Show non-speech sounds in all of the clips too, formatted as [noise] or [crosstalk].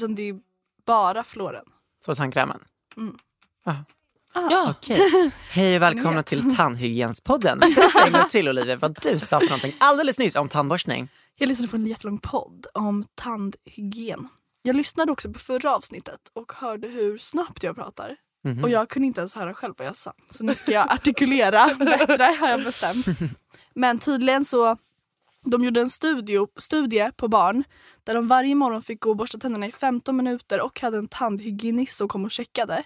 Utan det är bara fluoren. Så tandkrämen? Mm. Ah. Ah. Ja, okej. Hej och välkomna till Tandhygiespodden. [laughs] En gång till Olivia, vad du sa för någonting alldeles nyss om tandborstning. Jag lyssnade på en jättelång podd om tandhygien. Jag lyssnade också på förra avsnittet och hörde hur snabbt jag pratar. Mhm. Och jag kunde inte ens höra själv vad jag sa. Så nu ska jag artikulera bättre har jag bestämt. [laughs] Men tydligen så, de gjorde en studio, studie på barn där de varje morgon fick gå och borsta tänderna i 15 minuter och hade en tandhygienist som kom och checkade.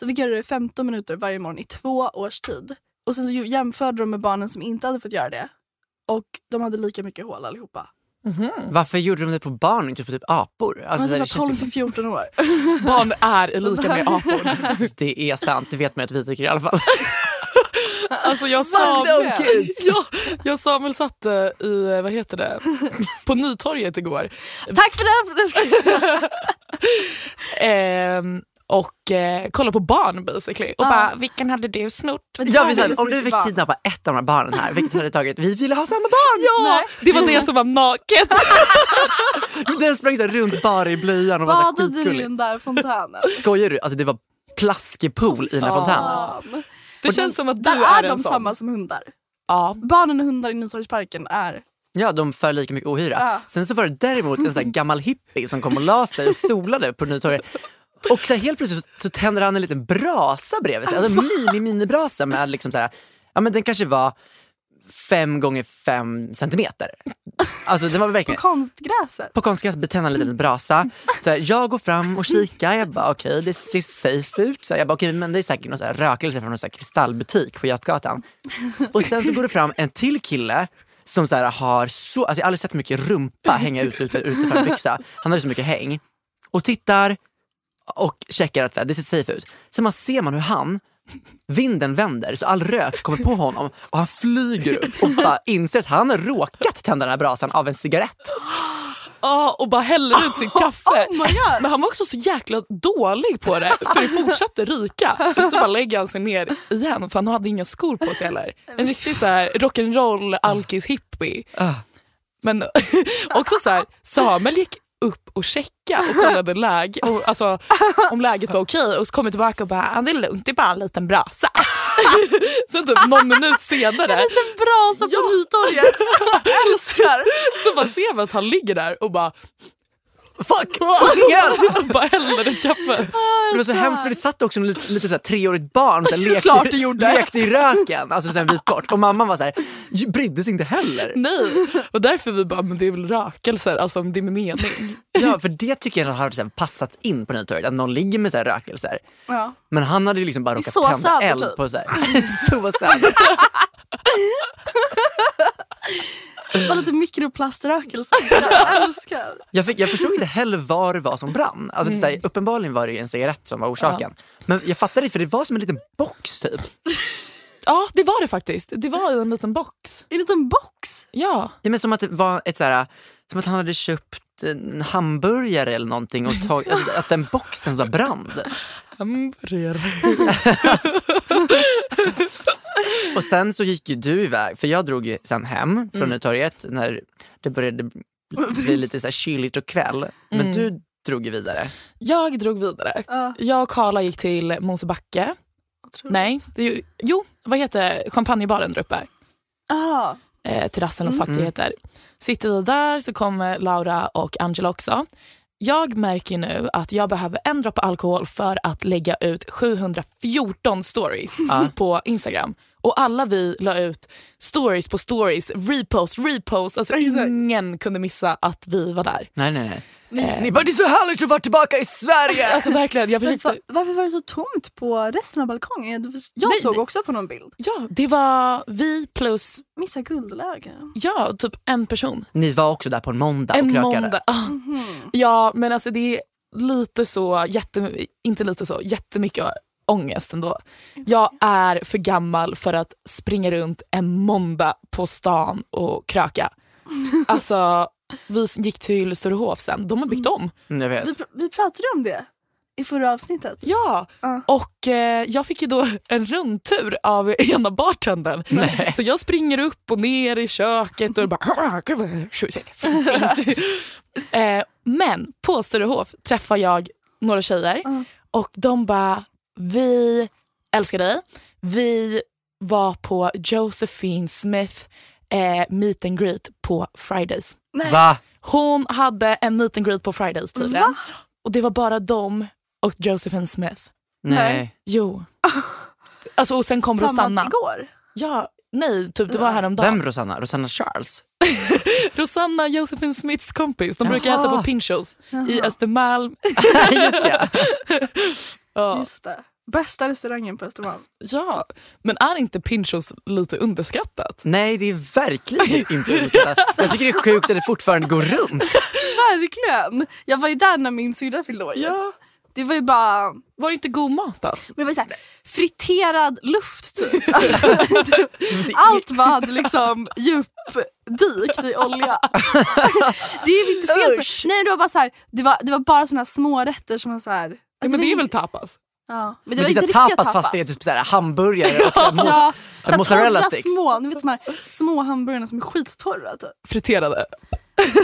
Så fick göra det i 15 minuter varje morgon i två års tid. Och sen så jämförde de med barnen som inte hade fått göra det. Och de hade lika mycket hål allihopa. Varför gjorde de det på barn inte på typ apor? Alltså, så här, det det var känns 12 till 14 år. Barn är lika med [laughs] apor. Det är sant, det vet man att vi tycker i alla fall. Alltså jag [laughs] ja, jag och Samuel satt i, vad heter det, på Nytorget igår. Tack för ska... [laughs] Ehm, och eh, kollade på barn basically. Och Ja. bara, vilken hade du snott? Ja, vi sa, om du fick kidnappa ett av de här barnen här, vilket hade du tagit? Vi ville ha samma barn! Ja, det var det som var naket. [laughs] Den sprang så runt bara i blöjan och var så Badade du i den där fontänen? Skojar du? Alltså det var plaskepool i den här fontänen. Det känns som att du Där är, är, en de sån. samma som hundar. Ja. Barnen och hundar i Nytorgsparken är... Ja, de för lika mycket ohyra. Ja. Sen så var det däremot en sån här gammal hippie som kom och la sig och solade på Nytorget. Och så helt plötsligt så, så tänder han en liten brasa bredvid sig. Alltså en mini-mini-brasa med liksom så här, ja men den kanske var fem gånger fem centimeter. Alltså det var På verkligen... konstgräset. På konstgräs betände en liten brasa. Så här, jag går fram och kikar, jag bara okej det ser safe ut. Så här, jag bara okej men det är säkert någon rökelse från någon så här kristallbutik på Götgatan. Och sen så går det fram en till kille som så här har så, alltså jag har aldrig sett så mycket rumpa hänga ut ute, ute från en byxa. Han hade så mycket häng. Och tittar och checkar att så här, det ser safe ut. Sen man ser man hur han, vinden vänder så all rök kommer på honom och han flyger upp och bara inser att han har råkat tända den här brasan av en cigarett. Ja, och bara häller ut sitt [laughs] kaffe. Oh my God. Men han var också så jäkla dålig på det för det fortsatte ryka. Så bara lägger han sig ner igen för han hade inga skor på sig heller. En riktig så här rock'n'roll alkis hippie. Ah. Men [laughs] också så här, Samuel gick upp och checka och kollade [laughs] läge, och, alltså, om läget var okej och så kom jag tillbaka och bara "Ah, det är lugnt, det är bara en liten brasa. [laughs] Sen typ någon minut senare En brasa på Ja. Nytorget. [laughs] Älskar. så bara ser vi att han ligger där och bara, Fuck! Fucking hell! bara häller ett kaffe. Det var så hemskt för det satt också en lite, lite så här treårigt barn och så här lekte, Klart det gjorde. lekte i röken, alltså sen vitbort. Och mamman var så här, brydde sig inte heller. Nej, och därför vi bara, men det är väl rökelser, alltså det är med mening. Ja, för det tycker jag har så här passats in på Nytorget, att någon ligger med så här rökelser. Ja. Men han hade ju liksom bara råkat så tända eld typ. på så här. [laughs] [laughs] så söder. Bara lite mikroplaströkelse. Jag älskar. Jag, fick, jag förstod inte heller vad det var som brann. Alltså, det så här, uppenbarligen var det en cigarett som var orsaken. Men jag fattade inte för det var som en liten box typ. Ja det var det faktiskt. Det var en liten box. En liten box. Ja. Ja, men som att det var ett så här, som att han hade köpt en hamburgare eller någonting och tagit, [laughs] att, den boxen så brann. Hamburgare. Och sen så gick ju du iväg, för jag drog ju sen hem från Mm. Nytorget när det började bli [laughs] lite så här kyligt och kväll. Men Mm. du drog ju vidare. Jag drog vidare. Ja, Jag och Karla gick till Mosebacke. Nej, det jo, vad heter champagnebaren där uppe? Ah, Eh, terrassen och Mm. fattigheter. Sitter vi där så kommer Laura och Angela också. Jag märker nu att jag behöver en droppe alkohol för att lägga ut 714 stories [laughs] på Instagram. Och alla vi la ut stories på stories, repost, repost. Alltså ingen kunde missa att vi var där. Nej nej nej. Eh, Ni bara, det är så härligt att vara tillbaka i Sverige! [laughs] Alltså verkligen, jag försökte... va- varför var det så tomt på resten av balkongen? Jag- Nej, såg också på någon bild. Ja, det var vi plus Missa guldläge. ja, typ en person. Ni var också där på en måndag och En krökade. måndag. Ah. Ja, men alltså det är lite så, jätte, inte lite så, jättemycket ångest ändå. Jag är för gammal för att springa runt en måndag på stan och kröka. Alltså, vi gick till Sturehof sen, de har byggt om. Mm, jag vet. Vi, pr- vi pratade om det i förra avsnittet. Ja, Ja. och eh, jag fick ju då [laughs] en rundtur av [laughs] ena bartendern. Nej. Så jag springer upp och ner i köket och bara "Ah, gud vad tjusigt, fint, fint. [laughs] eh, Men på Sturehof träffar jag några tjejer Ja. och de bara vi älskar dig. Vi var på Josephine Smith eh, meet and greet på Fridays. Nej. Va? Hon hade en meet and greet på Fridays tydligen. Och det var bara de och Josephine Smith. Nej. Jo. [laughs] Alltså och sen kom Samma Rosanna. igår. Ja, nej, typ det var häromdagen. Vem Rosanna? Rosanna Charles? [laughs] Rosanna, Josephine Smiths kompis. De brukar Jaha. äta på Pinchos i Östermalm. [laughs] Just det. Ja. Just det. Bästa restaurangen på Östermalm. ja, men är inte Pinchos lite underskattat? Nej det är verkligen inte underskattat. Jag tycker det är sjukt att det fortfarande går runt. [laughs] Verkligen! Jag var ju där när min syrra fyllde år. Ja. Det var ju bara Var det inte god mat då? men det var ju så här, friterad luft typ. [laughs] Allt var hade liksom djupdykt i olja. [laughs] det är ju inte fel på. Nej det var bara så här, det var, det var bara såna här små rätter som var så här. Ja, men det är väl tapas? Ja, men det var inte riktiga tapas, fast det är typ så här hamburgare och [laughs] så här mos- Ja, så här mozzarella sticks. små, ni vet de här små hamburgarna som är skittorra typ. Friterade?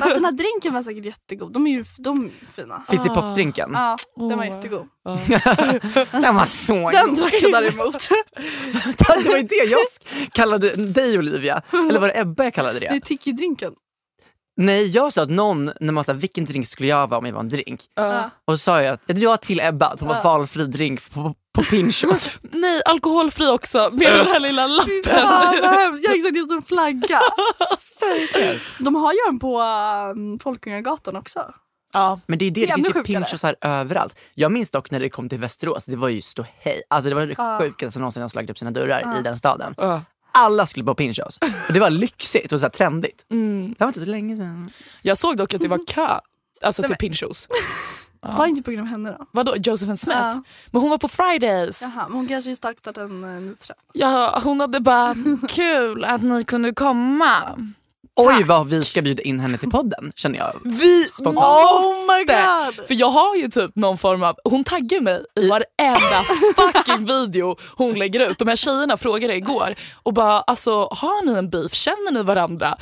Fast den här drinken var säkert jättegod. De är ju de är fina. Fizzy pop-drinken. Ja, den var jättegod. [laughs] Den var så Den god. drack jag däremot. [laughs] Det var ju det jag kallade dig Olivia. Eller var det Ebba jag kallade Det är det? tiki-drinken. Nej jag sa att någon, när man sa vilken drink skulle jag vara om jag var en drink? Ja. Och så sa jag att jag till Ebba att hon var valfri drink på, på Pinchos. Nej, alkoholfri också med den här lilla lappen. fan. Jag har exakt gjort en flagga. De har ju en på um, Folkungagatan också. Ja. Men det är det, Det är det finns ju. Pinchos här överallt. Jag minns dock när det kom till Västerås, det var ju ståhej. Alltså det var det Ja. sjukaste som någonsin har slagit upp sina dörrar i den staden. Ja. Alla skulle på Pinchos. Och det var lyxigt och så här trendigt. Mm. Det var inte så länge sedan. Jag såg dock att det var kö alltså till Pinchos. [laughs] Var inte på grund av henne då? Vadå, Josephine Smith? Ja. Men hon var på Fridays. Jaha, men hon kanske startat en uh, ny trend. Ja, hon hade bara, kul att ni kunde komma. Oj vad vi ska bjuda in henne till podden känner jag. Vi Spontant. Oh my god! För jag har ju typ någon form av, hon taggar mig i varenda [laughs] fucking video hon lägger ut. De här tjejerna frågade igår och bara alltså har ni en beef, känner ni varandra?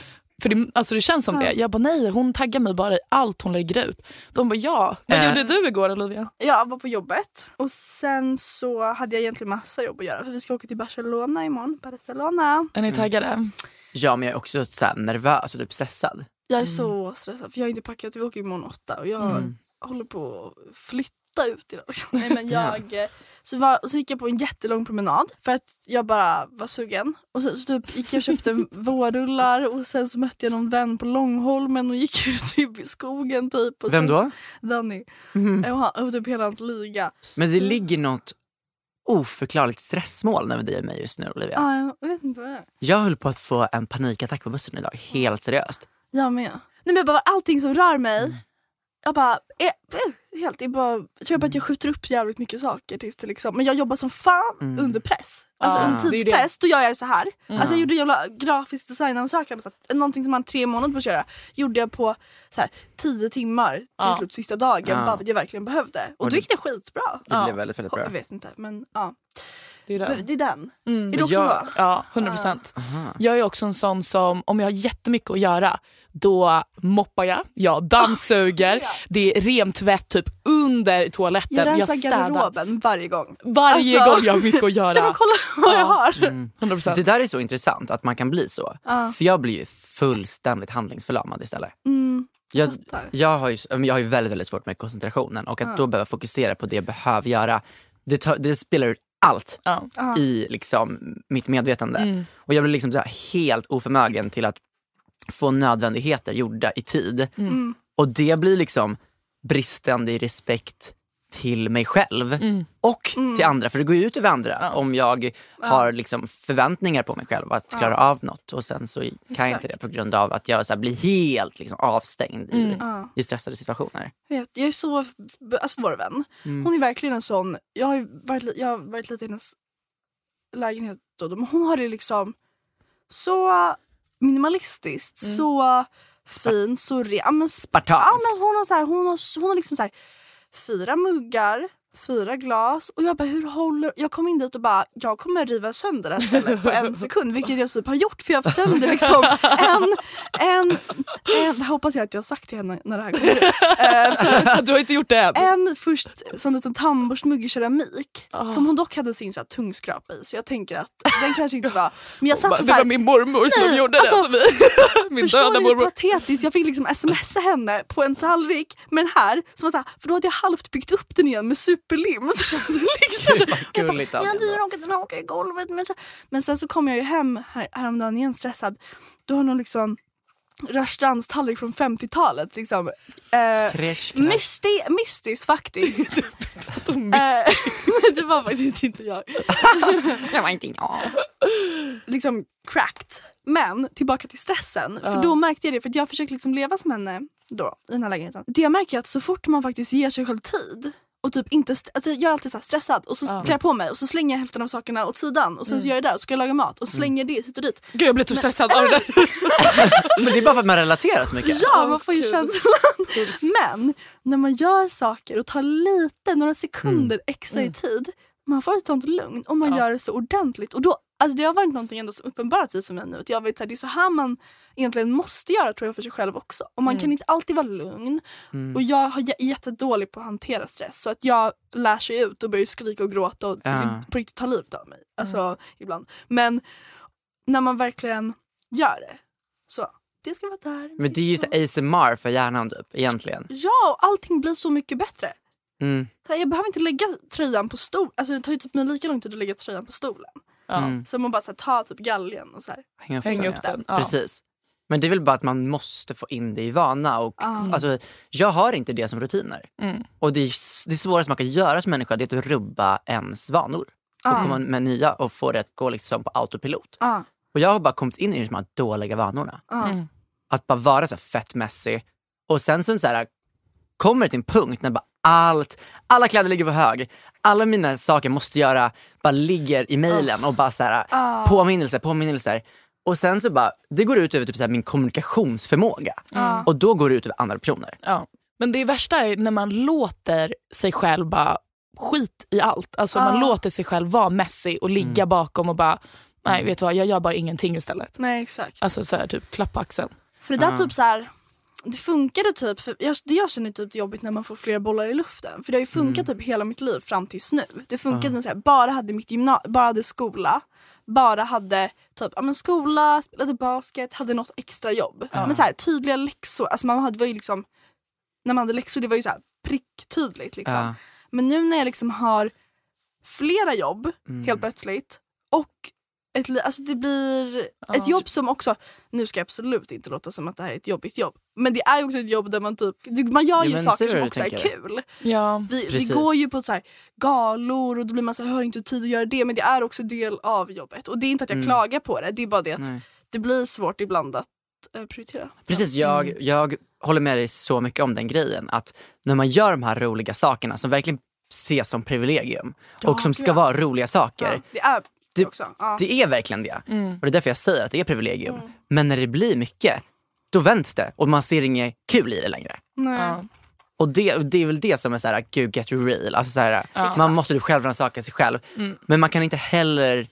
För det, alltså det känns som det. Jag bara nej, hon taggar mig bara i allt hon lägger ut. De bara ja. Vad Äh. gjorde du igår Olivia? Jag var på jobbet och sen så hade jag egentligen massa jobb att göra för vi ska åka till Barcelona imorgon. Barcelona. Är ni taggade? Ja men jag är också så här nervös och typ stressad. Jag är så stressad för jag har inte packat. Vi åker imorgon åtta och jag håller på att flytta ut idag. Liksom. Nej, men jag, [laughs] så, var, så gick jag på en jättelång promenad för att jag bara var sugen. Och sen så typ gick jag och köpte [laughs] vårrullar och sen så mötte jag någon vän på Långholmen och gick ut typ i skogen typ. Och Vem sen, då? Danny. Och, han, och typ hela hans liga. Men det ligger något oförklarligt stressmål med dig och mig just nu Olivia. Ja, jag vet inte vad det är. Jag höll på att få en panikattack på bussen idag, helt seriöst. Jag med. Nej, men jag bara, allting som rör mig, jag bara, eh, helt, jag, bara, jag tror bara att jag skjuter upp jävligt mycket saker tills det liksom, men jag jobbar som fan under press. Alltså Ja, under det är det. tidspress, då gör jag det så här. Alltså jag gjorde en jävla grafisk designansökan, någonting som man tre månader på att köra, gjorde jag på så här, tio timmar till Ja. slut sista dagen, Ja. bara för att jag verkligen behövde. Och, Och då gick det skitbra. Det Ja. blev väldigt, väldigt bra. Jag vet inte, men ja. Det är det. Det är den. Mm. Är det också jag- så? Ja, 100 procent. Aha. Jag är också en sån som, om jag har jättemycket att göra, då moppar jag, jag dammsuger, Ja. det är remtvätt typ under toaletten. Jag rensar städar. garderoben varje gång. Varje Alltså, gång jag har mycket att [laughs] Ska man göra. kolla vad jag Ja. har? 100 procent. Det där är så intressant att man kan bli så. Ja. För jag blir ju fullständigt handlingsförlamad istället. Mm. Jag, jag, har ju, men jag har ju väldigt, väldigt svårt med koncentrationen och att då behöva fokusera på det jag behöver göra, det, tar, det spelar ut allt Ja. i liksom, mitt medvetande. Mm. Och jag blir liksom så här helt oförmögen till att få nödvändigheter gjorda i tid. Mm. Och det blir liksom bristande i respekt till mig själv Mm. och Mm. till andra. För det går ju ut över andra om jag har liksom förväntningar på mig själv att klara av något och sen så kan jag inte det Exakt. på grund av att jag så här blir helt liksom avstängd i, Ja. i stressade situationer. Jag vet, jag är så, alltså vår vän, Mm. hon är verkligen en sån, jag har varit, jag har varit lite i hennes lägenhet då, men hon har det liksom så minimalistiskt, så fint, så re, ja, men, sp- Spartanskt. ja, men hon har så här, hon har, hon har liksom så här, fyra muggar, fyra glas och jag bara hur håller, jag kom in dit och bara jag kommer riva sönder det här stället på en [laughs] sekund vilket jag typ har gjort för jag har haft sönder liksom en, en, en, det hoppas jag att jag har sagt till henne när det här kommer ut. För [laughs] Du har inte gjort det än. en först sån liten tandborstmugg i keramik Ah. som hon dock hade sin så här, tungskrapa i så jag tänker att den kanske inte var... Men jag satt det och så var min mormor som Nej, gjorde alltså, det. [laughs] Min döda mormor. patetiskt? Jag fick liksom smsa henne på en tallrik med den här, som var så här, för då hade jag halvt byggt upp den igen med superlim. [laughs] Så liksom, Det var gulligt av Ja, henne. du råkade den haka i golvet. Men, så, men sen så kom jag ju hem här, häromdagen igen stressad. Då har någon liksom Rörstrands tallrik från 50-talet. Liksom. Eh, mysti, mystiskt faktiskt. [laughs] Eh, [laughs] det var faktiskt inte jag. Det var inte jag. Liksom cracked. Men tillbaka till stressen. För då märkte jag det, för att jag försökte liksom leva som henne då, i den här lägenheten. Det jag märker är att så fort man faktiskt ger sig själv tid och typ inte, alltså jag är alltid så här stressad och så klär jag på mig och så slänger jag hälften av sakerna åt sidan och sen så gör jag det där och så ska jag laga mat och så slänger det hit och dit. Gud jag blir typ stressad av det där. [laughs] Men det är bara för att man relaterar så mycket. Ja, man får ju känslan. Men när man gör saker och tar lite, några sekunder extra i tid, man får ett sånt lugn och man Ja. gör det så ordentligt. Och då, alltså det har varit någonting ändå som uppenbarat sig för mig nu. Att jag vet, så här, det är så här man egentligen måste göra tror jag för sig själv också. Och man kan inte alltid vara lugn. Och jag har är jättedålig på att hantera stress. Så att jag lär sig ut och börjar skrika och gråta och Ja. på riktigt ta livet av mig. Alltså ibland. Men när man verkligen gör det. Så det ska vara där. Men det är ju så ASMR för hjärnan typ, egentligen. Ja, och allting blir så mycket bättre. Mm. Jag behöver inte lägga tröjan på stolen. Alltså det tar ju typ mig lika lång tid att lägga tröjan på stolen. Ja. Mm. Så man bara så här, tar typ galgen och så här. Hänga upp, Häng upp den. Ja. Precis. Men det är väl bara att man måste få in det i vana. Och, Ja. alltså, jag har inte det som rutiner. Mm. Och det, det svåraste man kan göra som människa det är att rubba ens vanor. Och komma med nya och få det att gå liksom på autopilot. Och jag har bara kommit in i de här dåliga vanorna. Mm. Att bara vara så här fett messy. Och sen så, så här, kommer det till en punkt när bara allt, alla kläder ligger på hög. Alla mina saker måste göra bara ligger i mejlen och bara så här, Ah. påminnelser, påminnelser. Och sen så bara, det går ut över typ så här min kommunikationsförmåga. Ja. Och då går det ut över andra personer. Ja. Men det värsta är när man låter sig själv bara skit i allt. Alltså man låter sig själv vara messy och ligga bakom och bara, nej vet du vad jag gör bara ingenting istället. Nej exakt. Alltså så här, typ klapp på axeln. För det där typ så här. Det funkade typ, för jag, det jag känner typ jobbigt när man får flera bollar i luften. För det har ju funkat typ hela mitt liv fram tills nu. Det funkade när jag bara hade mitt gymna- bara hade skola. Bara hade typ ja, men skola, spelade basket, hade något extra jobb. Men så här, tydliga läxor, alltså man hade, var ju liksom, när man hade läxor det var ju så här pricktydligt liksom. Ja. Men nu när jag liksom har flera jobb helt plötsligt och ett, li- alltså det blir ett jobb som också, nu ska jag absolut inte låta som att det här är ett jobbigt jobb. Men det är också ett jobb där man typ, man gör Ja, ju saker som också är kul. Ja. Vi, vi går ju på så här galor och då blir man så här, jag har inte tid att göra det men det är också del av jobbet. Och det är inte att jag Mm. klagar på det, det är bara det att Nej. det blir svårt ibland att eh, prioritera. Precis, jag, jag håller med dig så mycket om den grejen. Att när man gör de här roliga sakerna som verkligen ses som privilegium och som ska ja. vara roliga saker. Ja, det är det. Ja. Det är verkligen det. Och det är därför jag säger att det är privilegium. Men när det blir mycket, då vänds det och man ser inget kul i det längre. Nej. Ja. Och det, det är väl det som är såhär, gud get real. Alltså såhär, man måste självrannsaka sig själv. Men man kan inte heller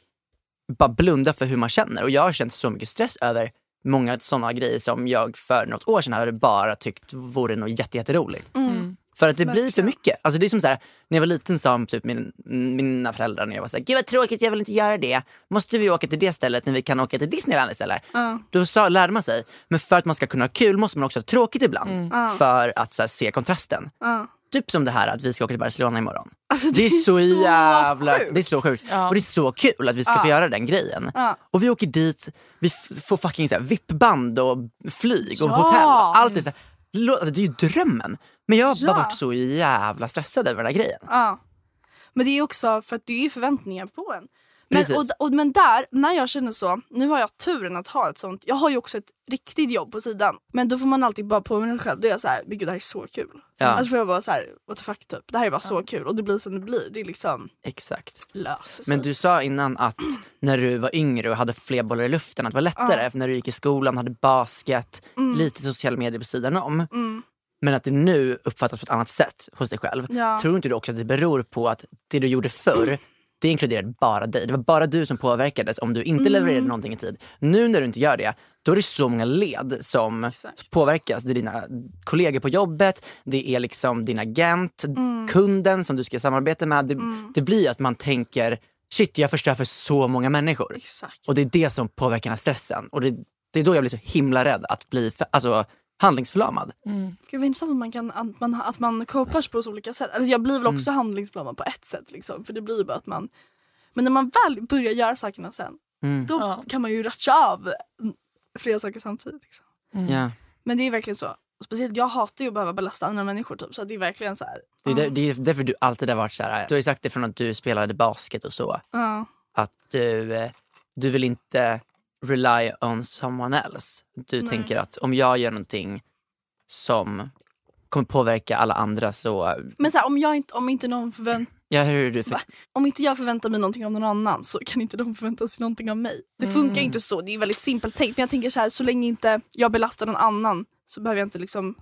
bara blunda för hur man känner. Och jag har känt så mycket stress över många sådana grejer som jag för något år sedan hade bara tyckt vore något jätte, jätteroligt. För att det blir för mycket. Alltså det är som så här, när jag var liten sa typ min, mina föräldrar när jag var såhär, gud vad tråkigt, jag vill inte göra det. Måste vi åka till det stället när vi kan åka till Disneyland istället? Då sa, lärde man sig, men för att man ska kunna ha kul måste man också ha tråkigt ibland. För att så här, se kontrasten. Ja. Typ som det här att vi ska åka till Barcelona imorgon. Alltså, Det är så jävla, sjukt. det är så sjukt. Och det är så kul att vi ska få göra den grejen. Ja. Och vi åker dit, vi får fucking så här, VIP-band och flyg och Ja. hotell. Allt är så här, alltså, det är ju drömmen. Men jag har bara Ja. varit så jävla stressad över den här grejen. Ja. Men det är också för att det är förväntningar på en. Men, och, och, men där, när jag känner så, nu har jag turen att ha ett sånt, jag har ju också ett riktigt jobb på sidan. Men då får man alltid bara påminna sig själv, då är jag såhär, men gud det här är så kul. Ja. Alltså får jag bara såhär, what the fuck typ, det här är bara så kul och det blir som det blir. Det är liksom Exakt. löser sig. Men du sa innan att [clears throat] när du var yngre och hade fler bollar i luften att det var lättare. För när du gick i skolan, hade basket, Mm. lite sociala medier på sidan om. Men att det nu uppfattas på ett annat sätt hos dig själv. Ja. Tror inte du också att det beror på att det du gjorde förr, [clears throat] det inkluderade bara dig. Det var bara du som påverkades om du inte Mm. levererade någonting i tid. Nu när du inte gör det, då är det så många led som Exakt. påverkas. Det är dina kollegor på jobbet, det är liksom din agent, Mm. kunden som du ska samarbeta med. Det, det blir att man tänker, shit jag förstör för så många människor. Exakt. Och det är det som påverkar den här stressen. Och det, det är då jag blir så himla rädd att bli för, alltså, handlingsförlamad. Gud vad intressant att man, kan, att man, att man copar på så olika sätt. Alltså jag blir väl också handlingsförlamad på ett sätt. Liksom, för det blir ju bara att man... Men när man väl börjar göra sakerna sen, då Ja. kan man ju ratcha av flera saker samtidigt. Liksom. Ja. Men det är verkligen så. Speciellt jag hatar ju att behöva belasta andra människor typ. Så det är verkligen så här. Det, är där, det är därför du alltid har varit så här. Du har ju sagt det från att du spelade basket och så. Att du, eh, du vill inte rely on someone else. Du tänker att om jag gör någonting som kommer påverka alla andra så... Men så här, om, jag inte, om, inte någon förvänt, Ja, hur är du för... om inte jag förväntar mig någonting av någon annan så kan inte de förvänta sig någonting av mig. Det funkar ju inte så. Det är väldigt simpelt tänkt. Men jag tänker så här, så länge inte jag belastar någon annan så behöver jag inte liksom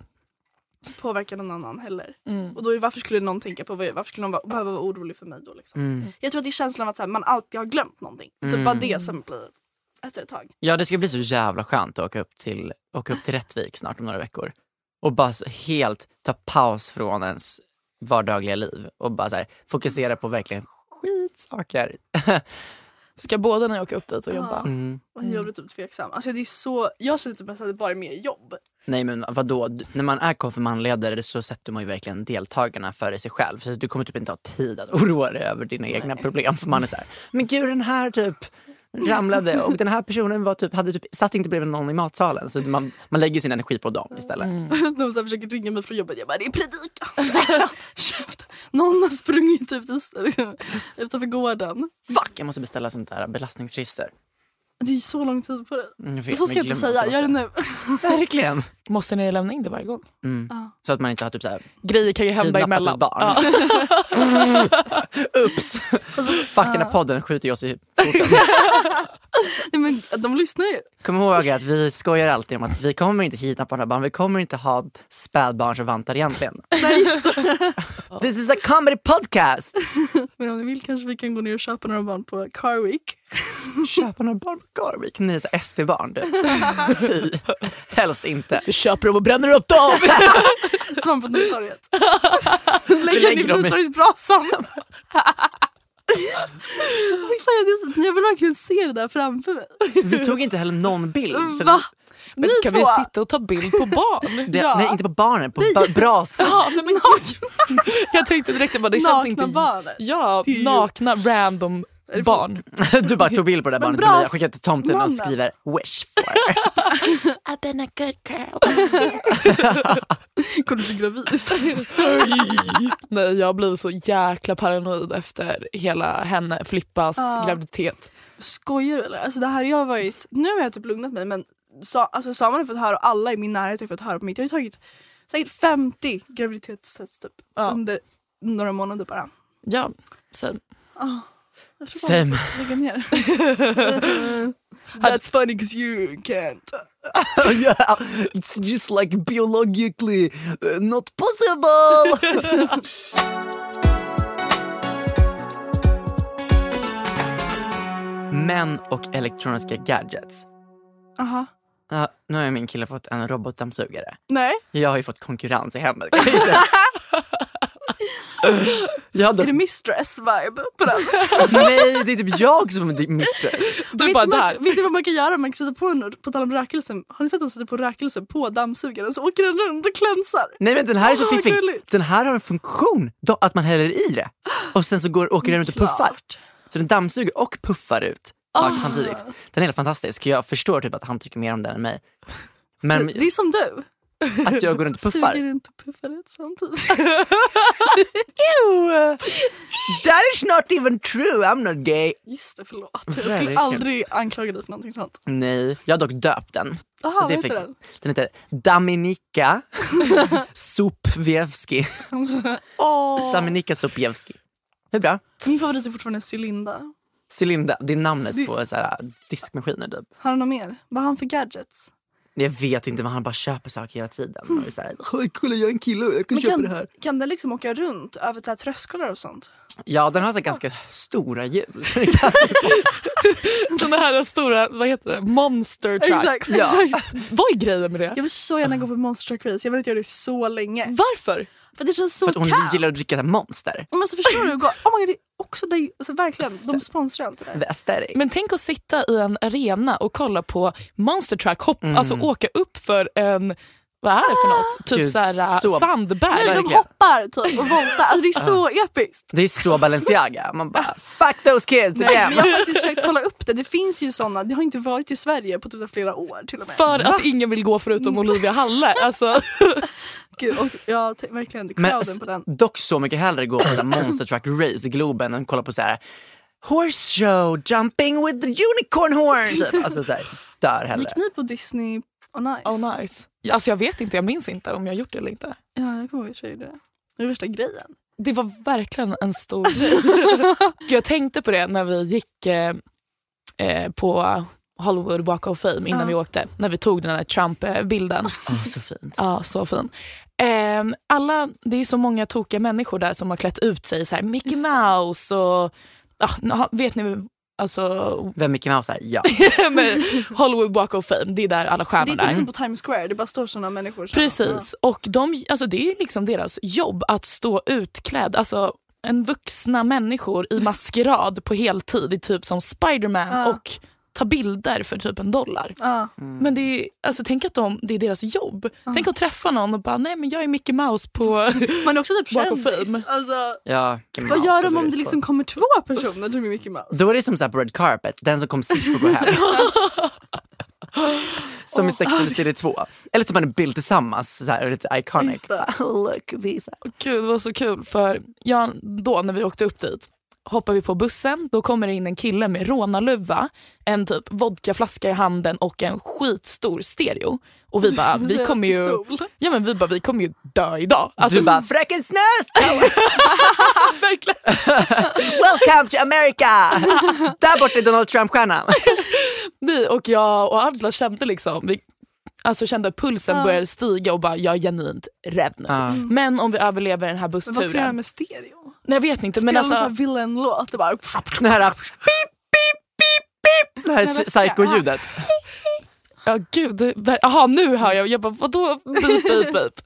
påverka någon annan heller. Och då är, varför skulle någon tänka på vad- varför skulle någon vara, behöva vara orolig för mig då? Liksom? Mm. Jag tror att det är känslan av att så här, man alltid har glömt någonting. Det är bara det som blir efter ett tag. Ja, det ska bli så jävla skönt att åka upp till, åka upp till Rättvik snart om några veckor. Och bara helt ta paus från ens vardagliga liv och bara så här, fokusera på verkligen skitsaker. [laughs] Ska båda ni åka upp dit och jobba? Mm. Och jag blir typ tveksam. Alltså det är så, jag känner typ att det bara är mer jobb. Nej men vadå, Du- när man är konfirmandledare så sätter man ju verkligen deltagarna före sig själv. Så du kommer typ inte ha tid att [laughs] oroa dig över dina egna problem. För man är så här, men gud den här typ ramlade och den här personen var typ, hade typ, satt inte bredvid någon i matsalen. Så man, man lägger sin energi på dem istället. [laughs] De så försöker ringa mig från jobbet. Jag bara, det är predikan. [laughs] Någon har sprungit ut liksom, utanför gården. Fuck, jag måste beställa sånt där belastningsregister. Det är ju så lång tid på det. Mm, jag vet, så ska jag inte säga, gör det nu. [laughs] Verkligen! Måste ni lämna in det varje gång? Så att man inte har typ så här, Grejer kan ju hända emellan. ett barn. [laughs] [laughs] Ups! Fuck den här podden skjuter jag oss i foten. [laughs] Nej, men de lyssnar ju. Kom ihåg att vi skojar alltid om att vi kommer inte kidnappa några barn, vi kommer inte ha spädbarn som vantar egentligen. [laughs] Nej, just det. [laughs] This is a comedy podcast! Men om ni vill kanske vi kan gå ner och köpa några barn på Car Week. Köpa några barn på Garvik, ni är så SD-barn du. Fy, helst inte. Vi köper dem och bränner upp dem! Som på Nytorget. Lägger lägger dem i- Nytorgetsbrasan. Fy fan, jag- vill verkligen se det där framför mig. Vi tog inte heller någon bild. Va? Men Ni ska två? vi sitta och ta bild på barn? [laughs] Det, Ja. Nej inte på barnen, på ba- brasan. [laughs] Ja, nej, men. [laughs] Jag tänkte direkt bara, det känns Nakna inte... barn. Ja, nakna random barn. [laughs] Du bara tog bild på det där barnet och jag skickar till tomten och mannen. skriver wish for. [laughs] I've been a good girl. [laughs] Kommer du bli gravid? Nej, jag blev så jäkla paranoid efter hela henne, Flippas Ja. graviditet. Skojar du eller? Alltså det här jag har varit, nu har jag typ lugnat mig men sa, alltså Samuel har fått höra och alla i min närhet har fått höra på mitt. Jag har tagit säkert 50 graviditetstest typ, Ja. under några månader bara. Ja, så. Jag tror lägga ner. [laughs] That's funny because you can't. [laughs] yeah, it's just like biologically uh, not possible. [laughs] Män och elektroniska gadgets. Aha. Ja, nu har min kille fått en robotdammsugare. Nej, Jag har ju fått konkurrens i hemmet. kan jag säga. jag hade... är det mistress vibe på den? Nej, det är typ jag som är mistress. Du vet, bara du man, där. vet du vad man kan göra? Man kan sätta på en, på tal om rökelse, har ni sett att de sätter på rökelse på dammsugaren så åker den runt och klänsar? Nej men den här är så fiffig. gulligt. Den här har en funktion, då, att man häller i det och sen så går, åker den runt och puffar. Så den dammsuger och puffar ut saker Ah. samtidigt. Den är helt fantastisk. Jag förstår typ att han tycker mer om den än mig. Men Det är som du. Att jag går runt och puffar. Suger runt och puffar ut samtidigt. [laughs] Ew! That is not even true, I'm not gay. Just det, förlåt. Jag skulle aldrig anklaga dig för någonting sånt. Nej, jag har dock döpt den. Aha, Så det fick- den? den heter Dominika Supvievski. [laughs] [laughs] Dominika Supvievski. Hur bra? Min favorit är fortfarande Cylinda. Cylinda, det är namnet på så här, diskmaskiner typ. Har han något mer? Vad har han för gadgets? Jag vet inte men han bara köper saker hela tiden. Och är så här, "Oj, kolla jag är en kille och jag kan Men köpa kan, det här. kan den liksom åka runt över så här trösklar och sånt? Ja den har så ganska stora hjul. [laughs] [laughs] Såna här stora, vad heter det, monster trucks. Exakt, Ja. exakt. Vad är grejen med det? Jag vill så gärna gå på Monster Truck Race. Jag vill inte göra det så länge. Varför? För det känns så för att hon kallt. gillar att dricka så monster. Men alltså förstår du? Gå- Oh my God, det är också det, alltså verkligen, [laughs] de sponsrar allt det där. The aesthetic. Men tänk att sitta i en arena och kolla på monster truck, hopp, Mm. alltså åka upp för en, vad är det för något? Typ Gud, såhär, så- sandberg. Nej, de verkligen. hoppar typ och voltar. Alltså det är så episkt. Det är så Balenciaga. Man bara fuck those kids Nej, men jag har faktiskt försökt kolla upp det. Det finns ju såna. Det har inte varit i Sverige på typ flera år till och med. För att ingen vill gå förutom Olivia Halle. Alltså, [laughs] Gud, och jag verkligen Men crowden på den. dock så mycket hellre gå på [clears throat] monster truck race i Globen än kolla på så här horse show jumping with the unicorn horn. Typ. Alltså så här, där hellre. Gick ni på Disney on Ice? oh nice. Alltså jag vet inte, jag minns inte om jag gjort det eller inte. Ja, jag kommer ihåg att jag gjorde det. Det var värsta grejen. Det var verkligen en stor [laughs] grej. Jag tänkte på det när vi gick eh, eh, på Hollywood Walk of Fame innan Ja. vi åkte. När vi tog den här Trump-bilden. Åh, så fint. Ja, så fin. Ehm, alla, det är så många tokiga människor där som har klätt ut sig så här Mickey. Mouse och na- vet ni alltså Vem Mickey Mouse är? Ja. [laughs] Hollywood Walk of Fame, det är där alla Det stjärnor är typ är. som på Times Square, det bara står såna människor. som- Precis, och de, alltså det är liksom deras jobb att stå utklädd, alltså en vuxna människor i maskerad på heltid, i typ som Spiderman Ja. och ta bilder för typ en dollar. Ja. Men det är, alltså, tänk att de, det är deras jobb. Tänk att träffa någon och bara, nej men jag är Mickey Mouse på... [laughs] Man är också typ [laughs] kändis. Alltså, ja Mickey vad Mouse gör är de om det liksom kommer två personer till Mickey Mouse? Då är det som så här på red carpet, den som kom sist får gå hem. [laughs] som i Sex and the City 2. Eller som man är bild tillsammans, så här, lite iconic. Oh, look, visa. Gud det var så kul för ja, då när vi åkte upp dit hoppar vi på bussen, då kommer det in en kille med rånarluva, en typ vodkaflaska i handen och en skitstor stereo. Och vi bara, vi [laughs] kommer ju, ja, men vi bara, vi kommer ju dö idag. Alltså, du bara, fröken Snöskow, [laughs] verkligen. [laughs] welcome to America! Där borta är Donald Trump-stjärnan. Nej, och jag och Adla kände liksom, vi, alltså kände att pulsen Ja. började stiga och bara, jag är genuint rädd nu. Ja. Men om vi överlever den här Men vad ska jag göra bussturen. med stereo? Nej jag vet inte Spela men alltså, villain-låt. Det bara... Det här pip, pip, pip, pip. Det här är psycho-ljudet. Ja gud, det- där- aha nu hör jag, jag bara vadå beep, beep, beep.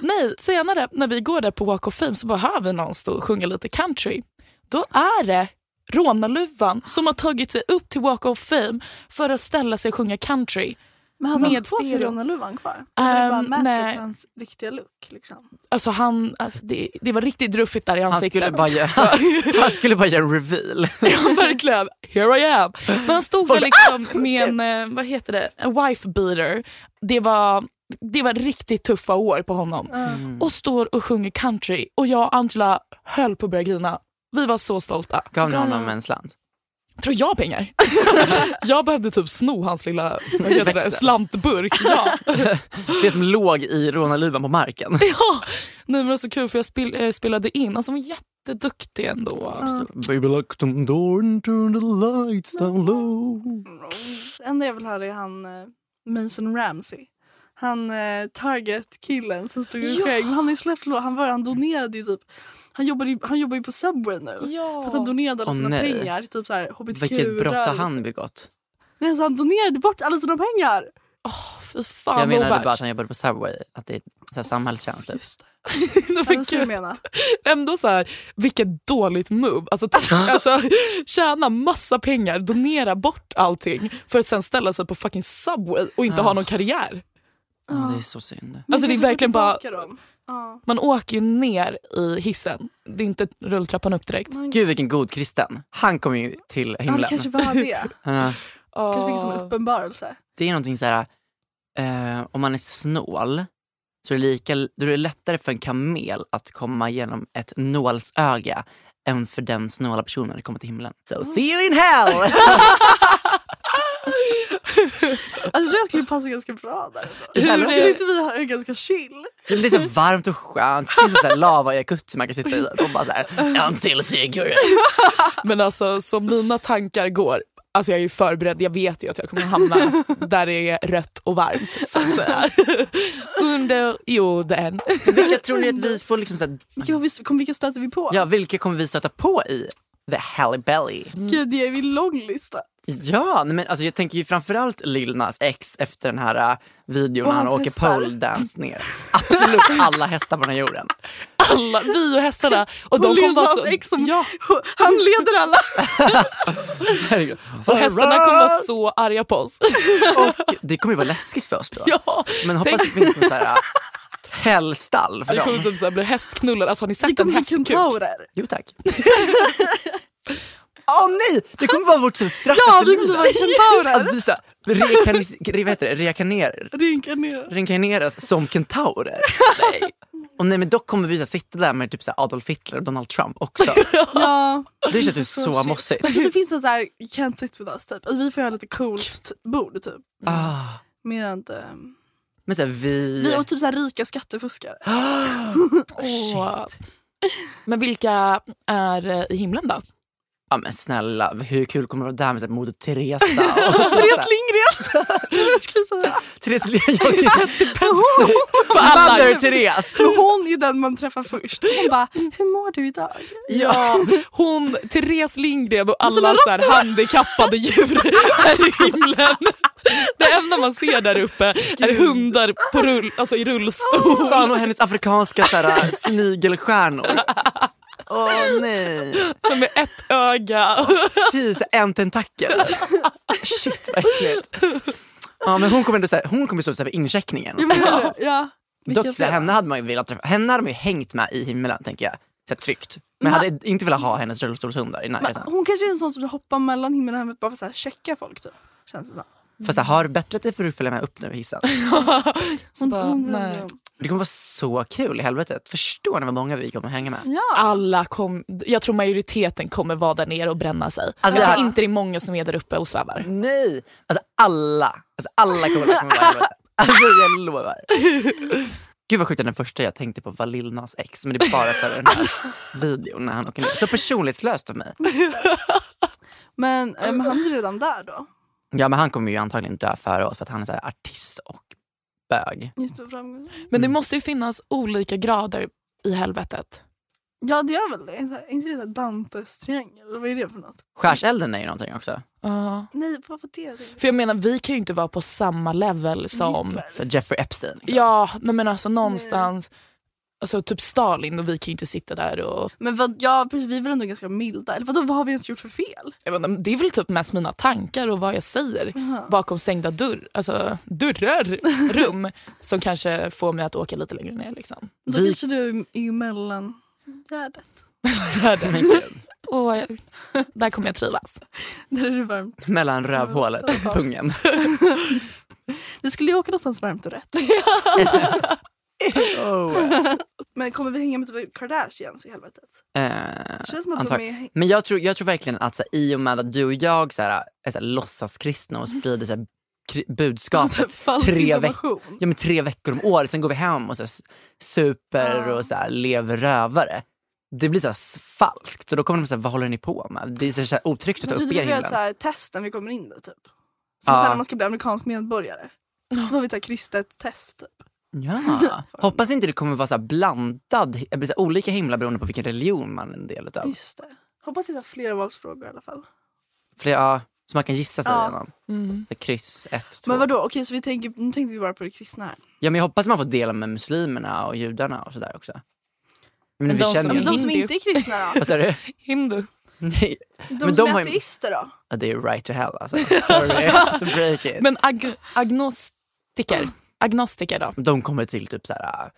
Nej, senare när vi går där på Walk of Fame så bara hör vi någon stå och sjunga lite country. Då är det rånarluvan som har tagit sig upp till Walk of Fame för att ställa sig och sjunga country. Men hade han på sig stereo. rånarluvan kvar? Ehm, bara nej. för hans riktiga look? Liksom. Alltså han, alltså det, det var riktigt druffigt där i Han ansiktet. skulle, bara göra, [laughs] han skulle bara göra en reveal. Ja verkligen, here I am. Men han stod där liksom med en, eh, vad heter det, en wife beater. Det var, det var riktigt tuffa år på honom. Mm. Och står och sjunger country och jag och Angela höll på att börja grina. Vi var så stolta. Gav ni honom en slant? Tror jag pengar? [laughs] jag behövde typ sno hans lilla det, slantburk. Ja. [laughs] Det som låg i rånarluvan på marken. [laughs] ja. Nej, men det var så kul för jag spel, eh, spelade in. Alltså, hon var jätteduktig ändå. Baby lock the door and turn the lights down low. Det enda jag vill höra är han eh, Mason Ramsey. Han eh, Target-killen som stod och Ja. Men han ju släppt låt. Han, var, han donerade ju typ han jobbar, ju, han jobbar ju på Subway nu. För att han donerade alla Åh, sina nej. pengar typ så här hbtq Vilket brott har han begått? Nej, så han donerade bort alla sina pengar. Fy fan Jag menade ovärt. bara att han jobbade på Subway, att det är så här samhällstjänst. typ. [laughs] Det var Det kul. menar. Ändå så här, vilket dåligt move. Alltså, [laughs] alltså, tjäna massa pengar, donera bort allting för att sen ställa sig på fucking Subway och inte ha någon karriär. Ja, det är så synd. Alltså det är verkligen bara, dem. Ja. man åker ju ner i hissen. Det är inte rulltrappan upp direkt. Gud vilken god kristen. Han kom ju till Ja, himlen. kanske var det. Ja, [laughs] kanske fick en sån uppenbarelse. det är någonting så här. Eh, om man är snål så är det, lika, då är det lättare för en kamel att komma genom ett nålsöga än för den snåla personen att komma till himlen. So see you in hell! [laughs] [laughs] [laughs] Alltså, jag tror jag skulle passa ganska bra där. Hur skulle inte vi ha ganska chill? Det är så varmt och skönt. Det finns en lava jacuzzi man kan sitta i och bara så här, until cigarette. [laughs] Men alltså som mina tankar går, alltså jag är ju förberedd, jag vet ju att jag kommer hamna där det är rött och varmt. Så att säga. [laughs] Under jorden. Vilka tror ni att vi får liksom så här, Vilka, har vi, kom, vilka stöter vi på? ja vilka kommer vi stöta på i The Halle Belly? Gud, det är en lång lista. Ja, men alltså jag tänker ju framförallt Lil Nas X efter den här äh, videon Och när han åker hästar. pole dance ner. Absolut alla hästar på den här jorden. [laughs] Alla, vi och hästarna. Och de Och vara Lil så, Nas X som- ja, Han leder alla. [laughs] Och hästarna kommer vara så arga på oss. [laughs] Och det kommer ju vara läskigt för oss då. ja, Men hoppas det finns någon så här äh, hällstall för vi kommer dem. typ så här bli hästknullade. Alltså, har ni Vi sett en kommer bli hästkuk? kentaurer. Jo tack. Åh nej! Det kommer vara vårt så straff Ja, vi kommer vara kentaurer. [laughs] Att vi så här rekanis- re- vad heter det? Reakaner, Reinkarnerar. reinkarneras som kentaurer. Nej. [laughs] Och nej men dock kommer vi så här sitta där med typ så här Adolf Hitler och Donald Trump också. [laughs] Ja. Det känns ju så shit. mossigt. Men det finns en så här, you can't sit with us typ. Vi får ha lite coolt t- bord typ. Ah. Mer inte... Men så här, vi... Vi och typ så här rika skattefuskare. [gasps] [gasps] Åh. Men vilka är eh, i himlen då? Ja men snälla, hur kul kommer det vara där med här Moder Teresa? [laughs] Therese Lindgren! [laughs] skulle säga. Therese Lindgren. Alla. Mother Therese! Hon är den man träffar först. Hon bara, hur mår du idag? Ja, hon, Therese Lindgren och alla Såna så här handikappade djur är i himlen. Det enda man ser där uppe är hundar på rull, alltså i rullstol. Fan och hennes afrikanska så här, snigelstjärnor. Åh nej. Med ett öga. Fy, en tentakel. Shit vad äckligt. Ja men hon kommer ändå säga, hon kommer stå så här vid incheckningen. Det. Ja. Dock henne hade man ju velat träffa, henne hade man ju hängt med i himlen tänker jag. Så här, tryggt. Men jag hade inte velat ha hennes rullstolshundar i närheten. hon kanske är en sån som hoppar mellan himmel och helvete bara för att checka folk typ. Känns det som. Fast så här, har du bättrat dig för att följa med upp nu i hissen? [laughs] Så bara, nej. Det kommer vara så kul i helvetet. Förstår ni vad många vi kommer hänga med? Ja. Alla kom, jag tror majoriteten kommer vara där nere och bränna sig. Alltså, jag det tror här- inte det är många som är där uppe och svävar. Nej! Alltså alla, alltså alla kommer, vara helvetet. [laughs] Alltså jag lovar. Gud vad sjukt den första jag tänkte på var Lil Nas X men det är bara för den här videon när han åker ner. Så personlighetslöst av mig. [laughs] Men, eh, men han är redan där då. Ja men han kommer ju antagligen dö före oss för att han är så här artist och bög. Men det måste ju finnas olika grader i helvetet. Ja det gör väl det. Här- Inte det Dantes triangel? Eller vad är det för något? Skärselden är ju någonting också. Nej det? För jag menar, vi kan ju inte vara på samma level som... Hitler. Så Jeffrey Epstein. Liksom. Ja, nej men alltså någonstans. Alltså, typ Stalin och vi kan ju inte sitta där och... Men vad, ja, precis, vi är väl ändå ganska milda. Eller vadå, vad har vi ens gjort för fel? Jag inte, det är väl typ mest mina tankar och vad jag säger bakom stängda dörr, alltså, dörrar, [laughs] rum som kanske får mig att åka lite längre ner. Liksom. Då Vi- kanske du är i mellangärdet. [laughs] Jag, där kommer jag trivas. Där är det varmt. Mellan rövhålet och pungen. [laughs] Du skulle ju åka någonstans varmt och rätt. Oh. [laughs] Men kommer vi hänga med typ Kardashians i helvetet? Eh, Det känns som att de är... Men jag tror, jag tror verkligen att så i och med att du och jag så här, är så här, låtsaskristna och sprider så här, budskapet [laughs] tre, veck- ja, men tre veckor om året, sen går vi hem och så här, super och så här, lever rövare. Det blir så här, falskt, så då kommer de säga vad håller ni på med? Det är så här, otryggt att ta upp att er vi gör så himlen. här test när vi kommer in där typ. Som Ja. när man ska bli amerikansk medborgare. Så får vi ett kristet test. Typ. Ja. [laughs] Hoppas inte det kommer vara så här blandad, så här, olika himlar beroende på vilken religion man är en del utav. Just det. Hoppas det är flera valsfrågor i alla fall. Det, ja, så man kan gissa sig Ja. igenom. Mm. Kryss ett, två. Men vadå, okej så vi tänker, nu tänkte vi bara på det kristna här. Ja men jag hoppas man får dela med muslimerna och judarna och sådär också. Men, Men vi de känner som de som inte är kristna då? [laughs] Vad sa du? Hindu. Nej. De Men som de är ateister då? Ja, det är right to hell alltså. [laughs] Sorry, break it. Men ag agnostiker, agnostiker då? De kommer till typ så här uh,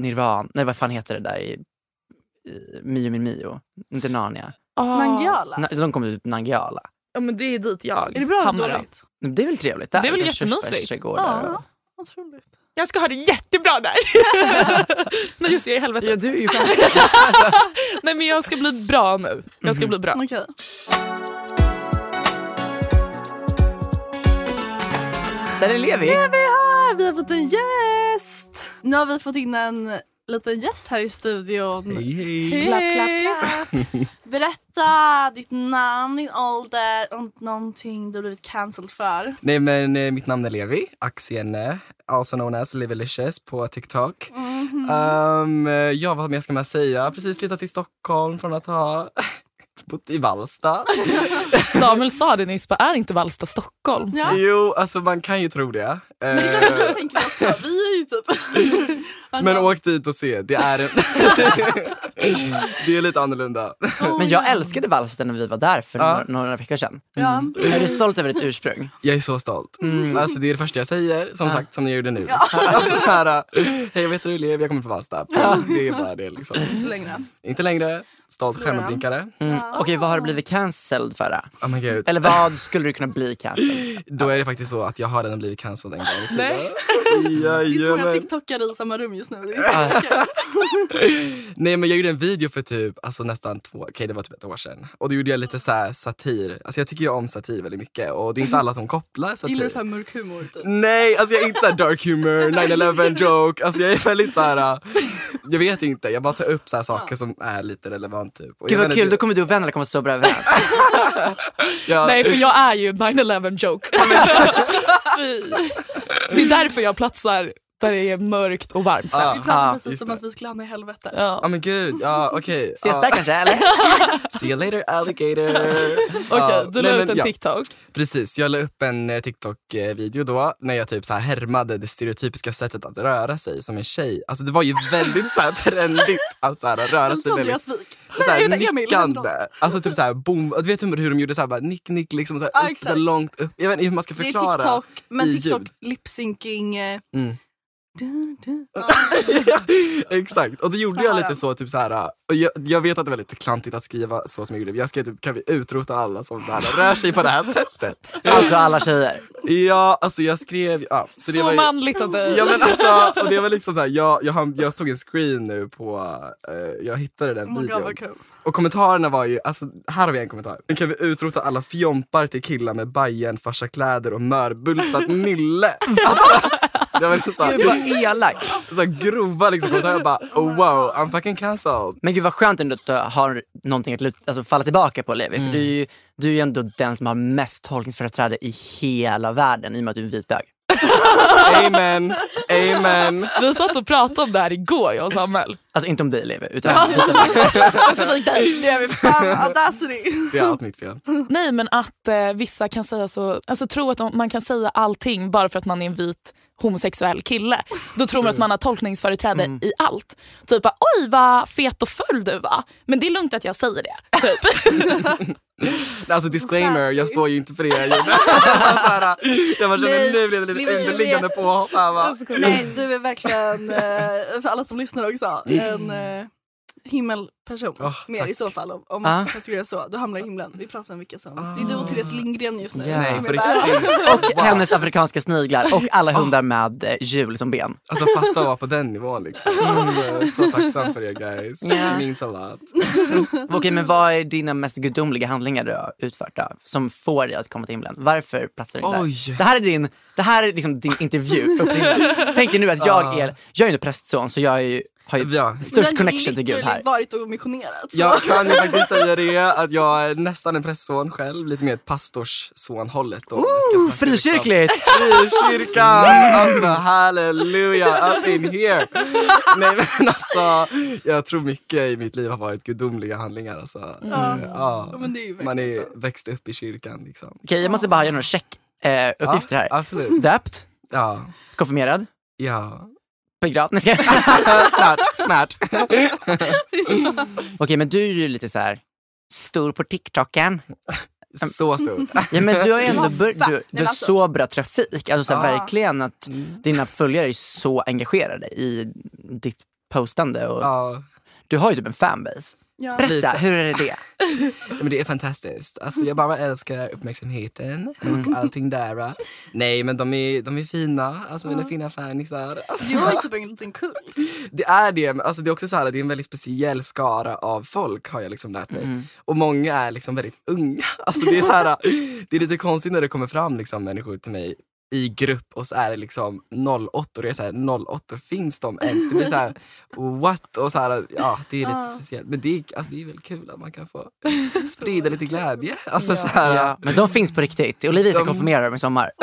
Nirvan, nej vad fan heter det där i, i Mio min Mio? Inte Narnia. Ah. Nangijala? Na, de kommer till typ Nangijala. Ja men det är dit jag Är det bra eller hamnar då. dåligt? Det är väl trevligt? Där, Det är väl så här jättemysigt. Ja. Otroligt. Jag ska ha det jättebra där. [laughs] Nej just det, jag är i helvetet. Ja, du är ju [laughs] Nej men jag ska bli bra nu. Jag ska bli bra. Okej. Där är Levi. Vi är här, vi har fått en gäst! Nu har vi fått in en liten gäst här i studion. Hej, hej. Klapp, klapp, klapp. [laughs] Berätta ditt namn, din ålder och någonting du har blivit cancelled för. Nej men eh, mitt namn är Levi, Axienne, also known as Levilicious på TikTok. Um, ja vad mer ska man säga? Precis flyttat till Stockholm från att ha [laughs] bott i Vallsta. [laughs] Samuel sa det nyss, är inte Vallsta Stockholm? Ja. Jo, alltså man kan ju tro det. Men det Eh, kanske vi tänker också. Vi är ju typ... [laughs] Alltså, men åk dit och se, det är, en [laughs] det är lite annorlunda. Men jag älskade Vallsta när vi var där för Ja. några, några veckor sedan. Ja. Är du stolt över ditt ursprung? Jag är så stolt. Alltså det är det första jag säger, som sagt som jag gjorde nu. Ja. [laughs] Alltså, så här, hej vad heter du Levi, jag kommer från Vallsta. Det är bara det liksom. Inte längre. Inte längre, stolt skärmavblinkare. Mm. Okej, vad har du blivit cancelled för då? Oh my god. Eller vad skulle du kunna bli cancelled? Då är det faktiskt så att jag har redan blivit cancelled en gång i tiden. Nej. Det är så många tiktokare i samma rum just nu. Är så kul. [laughs] Nej men jag gjorde en video för typ, alltså nästan två, okej det var typ ett år sedan. Och då gjorde jag lite så här satir, alltså jag tycker ju om satir väldigt mycket och det är inte alla som kopplar satir. [laughs] Gillar du så här mörk humor? Typ? Nej, alltså jag är inte såhär dark humor, [laughs] 9-11 joke, alltså jag är väldigt såhär, jag vet inte, jag bara tar upp så här saker som är lite relevant typ. Och Gud vad kul, det- då kommer du och vännerna komma så bra överens. Ja, Nej för jag är ju 9-11 joke. Fy. Det är därför jag platsar där det är mörkt och varmt. Ja. Vi pratar Ah, precis som det. att vi skulle hamna i helvetet. Ja. Ja men gud, ja okej. Ses ja. där kanske eller? [laughs] See you later alligator. [laughs] Okej, Ja, du la ut en ja. TikTok. Precis, jag la upp en eh, TikTok-video då när jag typ så här härmade det stereotypiska sättet att röra sig som en tjej. Alltså det var ju väldigt så här [laughs] trendigt att så här, röra sig väldigt Andreas Wik. så här, Nej, det är Emil. nickande. Alltså typ så här, boom. Du vet hur, hur de gjorde så här, bara, nick nick liksom så här, Ja, upp, så långt upp. Jag vet inte hur man ska Det är förklara. TikTok, men TikTok ljud. lip-syncing. eh, Mm. Du, [laughs] du. Ja. Exakt, och då gjorde Ja, jag ja. lite så, typ så här, och jag, jag vet att det var lite klantigt att skriva så som jag gjorde. Jag skrev typ, kan vi utrota alla som så här, rör sig på det här sättet? [laughs] Alltså alla tjejer. Ja, alltså jag skrev, ja. Så, det Så var ju, manligt av dig. Ja men alltså, och det var liksom såhär, jag, jag, har- jag tog en screen nu på, eh, jag hittade den Oh god videon. vad kul. Och kommentarerna var ju, alltså här har vi en kommentar. Nu kan vi utrota alla fjompar till killar med Bajen, farsakläder och mörbultat [laughs] nylle. Alltså, [laughs] det var så Gud vad här, elak. så här grova liksom kommentarer. Jag bara, oh, wow, I'm fucking cancelled. Men gud vad skönt ändå att du har någonting att alltså, falla tillbaka på Levi. För du är, ju, du är ju ändå den som har mest tolkningsföreträde i hela världen i och med att du är en vit bög. [laughs] Amen, amen. Vi satt och pratade om det här igår jag och Samuel. Alltså inte om dig Levi, utan vita bögar. Det är vi fan audacity. Det är allt mitt fel. Nej men att eh, vissa kan säga så, alltså tro att de, man kan säga allting bara för att man är en vit homosexuell kille. Då tror man att man har tolkningsföreträde i allt. Typ oj vad fet och full du var. Men det är lugnt att jag säger det. Typ. [laughs] Alltså disclaimer, jag står ju inte för det jag gjorde. jag bara känner nu blev det lite underliggande är- påhopp. va? Nej, du är verkligen, eh, för alla som lyssnar också, en eh, himmelperson. Åh, Mer tack. i så fall om, om Ah. man kategorerar så. Du hamnar i himlen. Vi pratar om vilka som... Det är du och Therese Lindgren just nu. Nej, som är där. [laughs] Och hennes afrikanska sniglar och alla hundar med eh, hjul som ben. Alltså fatta att vara på den nivån liksom. Alltså, så tacksam för er guys. Ja. It means a lot. [laughs] Okej, men vad är dina mest gudomliga handlingar du har utfört då, som får dig att komma till himlen? Varför platsar du inte Oj. där? Det här är din, det här är liksom din intervju. [laughs] Tänk dig nu att jag är, jag är inte prästson så jag är ju, har ju Ja. Störst har connection till Gud här. varit och missionerat. Så. Jag kan ju faktiskt säga det att jag är nästan en prästson själv, lite mer pastorssonhållet. liksom. Frikyrkligt! Frikyrkan! Alltså halleluja, up in here! Nej men alltså, jag tror mycket i mitt liv har varit gudomliga handlingar. Alltså. Ja. Ja. Ja, men det är ju Man är så. växt upp i kyrkan liksom. Okej, jag måste bara göra några check eh, uppgifter här. Ja, absolut. Döpt, Ja. konfirmerad, Ja. Begravd. Nej, ska [laughs] snart, snart. [laughs] Okej, men du är ju lite så här stor på TikToken. Så stor. Ja, men du har ju ändå bör, du, du har alltså- så bra trafik. Alltså, så här, Ja. Verkligen att dina följare är så engagerade i ditt postande. Och Ja. Du har ju typ en fanbase. Ja. Berätta, Lite. hur är det? [laughs] Men det är fantastiskt. Alltså, jag bara älskar uppmärksamheten och allting där. Nej men de är, de är fina, alltså mina fina fanisar. Alltså, Du har ju typ en liten kult. det är det, men alltså, det är också så här, det är en väldigt speciell skara av folk har jag liksom lärt mig. Och många är liksom väldigt unga. Alltså, det, är så här, det är lite konstigt när det kommer fram liksom, människor till mig i grupp och så är det liksom 08 och det är så här 08 finns de ens? Det blir så här what? Och så här, ja det är lite Ja. speciellt. Men det är, alltså, det är väl kul att man kan få sprida lite glädje. Alltså, så här, Ja, men de finns på riktigt. Olivia De- konfirmera dem i sommar. [laughs]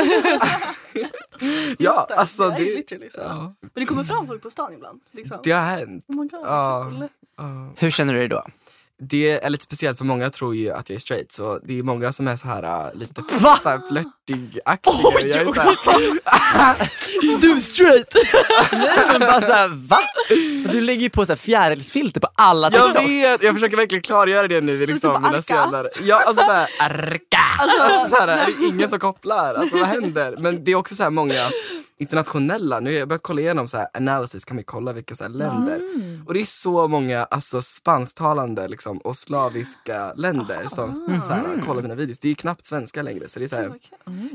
ja, det, alltså det det, literally så. ja, Men det kommer fram folk på stan ibland. Liksom. det har hänt. Oh my god, Ja. kul. Ja. Hur känner du dig då? Det är lite speciellt för många tror ju att jag är straight så det är många som är så här äh, lite Va? så här flörtig-aktiga. Jag är så här, Du är straight! Nej, men bara såhär, va? Du lägger ju på så här fjärilsfilter på alla jag TikToks. vet, jag försöker verkligen klargöra det nu i liksom, bara mina senare. Ja alltså såhär, arka! Alltså, så här, är det ingen som kopplar? Alltså vad händer? Men det är också så här många internationella, nu har jag börjat kolla igenom så här analysis, kan vi kolla vilka så här länder. Och det är så många alltså, spansktalande liksom, och slaviska länder som så här, kollar mina videos. Det är ju knappt svenska längre så det är så här,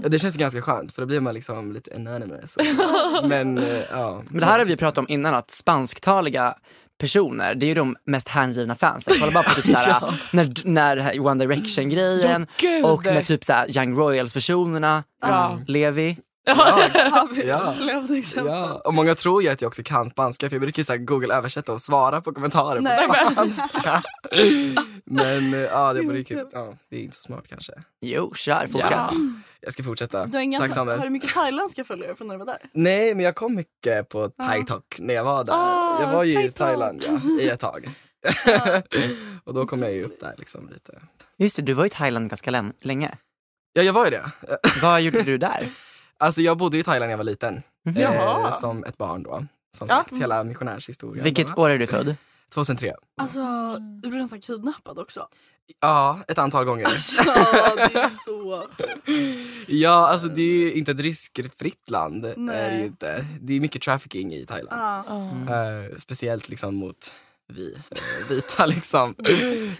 ja, det känns ganska skönt för då blir man liksom lite anonymous. [laughs] Men eh, ja. Men det här har vi pratat om innan, att spansktaliga personer, det är ju de mest hängivna fansen. Kolla bara på typ såhär, [laughs] när, när det här One Direction grejen Ja, och med typ såhär Young Royals personerna, Ja. Levi. Ja. [laughs] exempel? Ja, och många tror ju att jag också kan spanska för jag brukar ju så här google översätta och svara på kommentarer Nej, på men- spanska. [laughs] Men eh, ja, det, ju kul. ja, det är inte så smart kanske. Jo, kör, fortsätt. Ja. Jag ska fortsätta. Du har, inga, Tack har du mycket thailändska följare från när du var där? Nej, men jag kom mycket på TikTok när jag var där. Ah, jag var ju i. Thailand ja, i ett tag. [laughs] och då kom jag ju upp där liksom lite. Just det, du var i Thailand ganska län- länge. Ja, jag var ju det. Vad gjorde du där? Alltså jag bodde i Thailand när jag var liten. Eh, Jaha. som ett barn då. Som Ja. sagt, hela missionärshistorien. Vilket då. år är du född? 2003. Alltså, du blev nästan kidnappad också. Ja, ett antal gånger. Ja, det är [laughs] så... Ja, alltså det är inte ett riskfritt land. Är det, Nej. ju inte. det är mycket trafficking i Thailand. Ja. Eh, speciellt liksom mot vi eh, vita liksom.